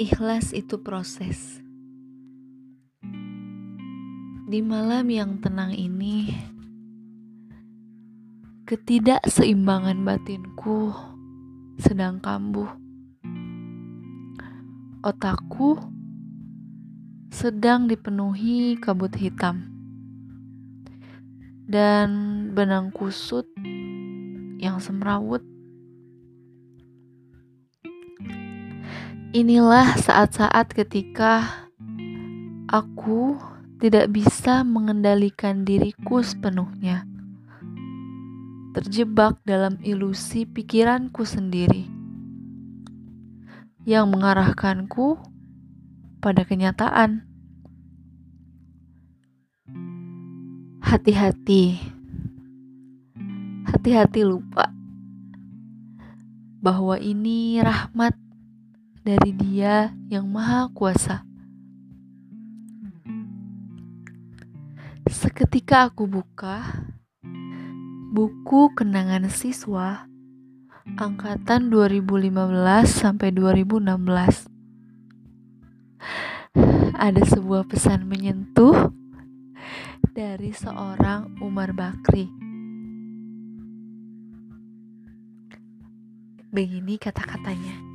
Ikhlas itu proses. Di malam yang tenang ini, ketidakseimbangan batinku sedang kambuh. Otakku sedang dipenuhi kabut hitam dan benang kusut yang semrawut. Inilah saat-saat ketika aku tidak bisa mengendalikan diriku sepenuhnya, terjebak dalam ilusi pikiranku sendiri yang mengarahkanku pada kenyataan. Hati-hati, hati-hati lupa bahwa ini rahmat dari Dia yang Maha Kuasa. Seketika aku buka buku kenangan siswa angkatan 2015 sampai 2016. Ada sebuah pesan menyentuh dari seorang Umar Bakri. Begini kata-katanya.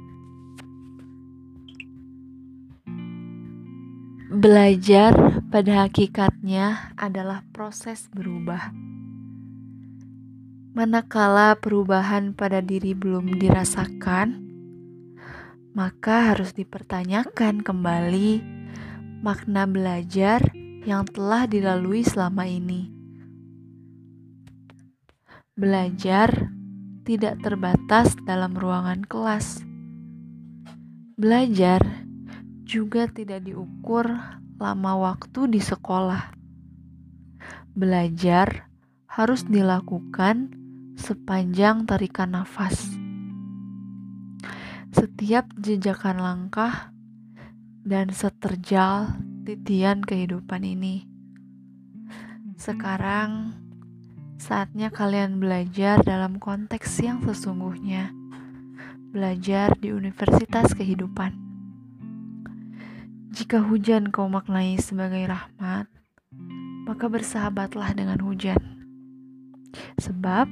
Belajar pada hakikatnya adalah proses berubah. Manakala perubahan pada diri belum dirasakan, maka harus dipertanyakan kembali makna belajar yang telah dilalui selama ini. Belajar tidak terbatas dalam ruangan kelas. Belajar juga tidak diukur lama waktu di sekolah. Belajar harus dilakukan sepanjang tarikan nafas. Setiap jejakan langkah dan seterjal titian kehidupan ini. Sekarang saatnya kalian belajar dalam konteks yang sesungguhnya. Belajar di universitas kehidupan. Jika hujan kau maknai sebagai rahmat, maka bersahabatlah dengan hujan. Sebab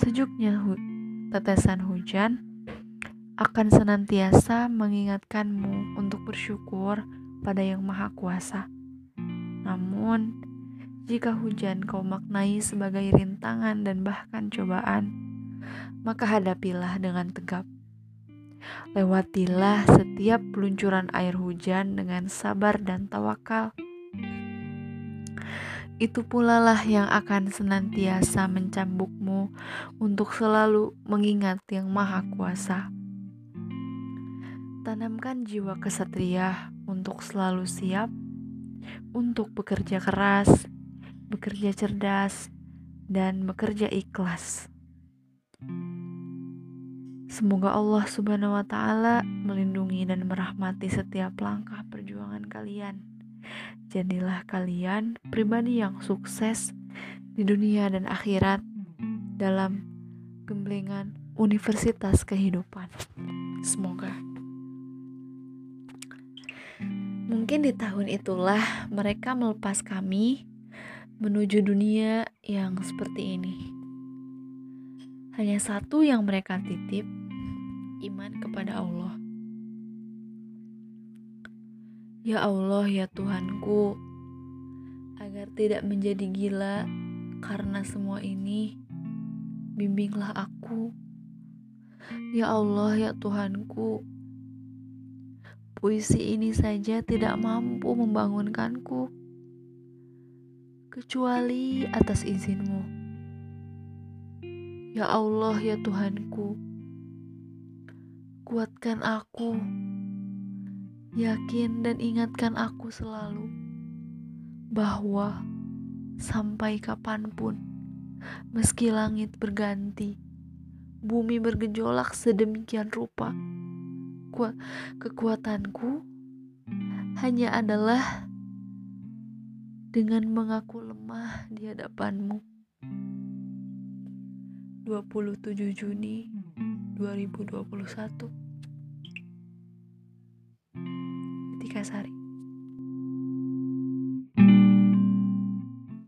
sejuknya hu tetesan hujan akan senantiasa mengingatkanmu untuk bersyukur pada Yang Maha Kuasa. Namun, jika hujan kau maknai sebagai rintangan dan bahkan cobaan, maka hadapilah dengan tegap Lewatilah setiap peluncuran air hujan dengan sabar dan tawakal. Itu pula lah yang akan senantiasa mencambukmu untuk selalu mengingat Yang Maha Kuasa. Tanamkan jiwa kesatria untuk selalu siap untuk bekerja keras, bekerja cerdas, dan bekerja ikhlas. Semoga Allah Subhanahu wa Ta'ala melindungi dan merahmati setiap langkah perjuangan kalian. Jadilah kalian pribadi yang sukses di dunia dan akhirat dalam gemblengan universitas kehidupan. Semoga. Mungkin di tahun itulah mereka melepas kami menuju dunia yang seperti ini. Hanya satu yang mereka titip, iman kepada Allah. Ya Allah, ya Tuhanku, agar tidak menjadi gila karena semua ini, bimbinglah aku. Ya Allah, ya Tuhanku, puisi ini saja tidak mampu membangunkanku, kecuali atas izinmu. Ya Allah, ya Tuhanku, Kuatkan aku, yakin dan ingatkan aku selalu bahwa sampai kapan pun, meski langit berganti, bumi bergejolak sedemikian rupa, kekuatanku hanya adalah dengan mengaku lemah di hadapanmu. 27 Juni 2021 Ketika Sari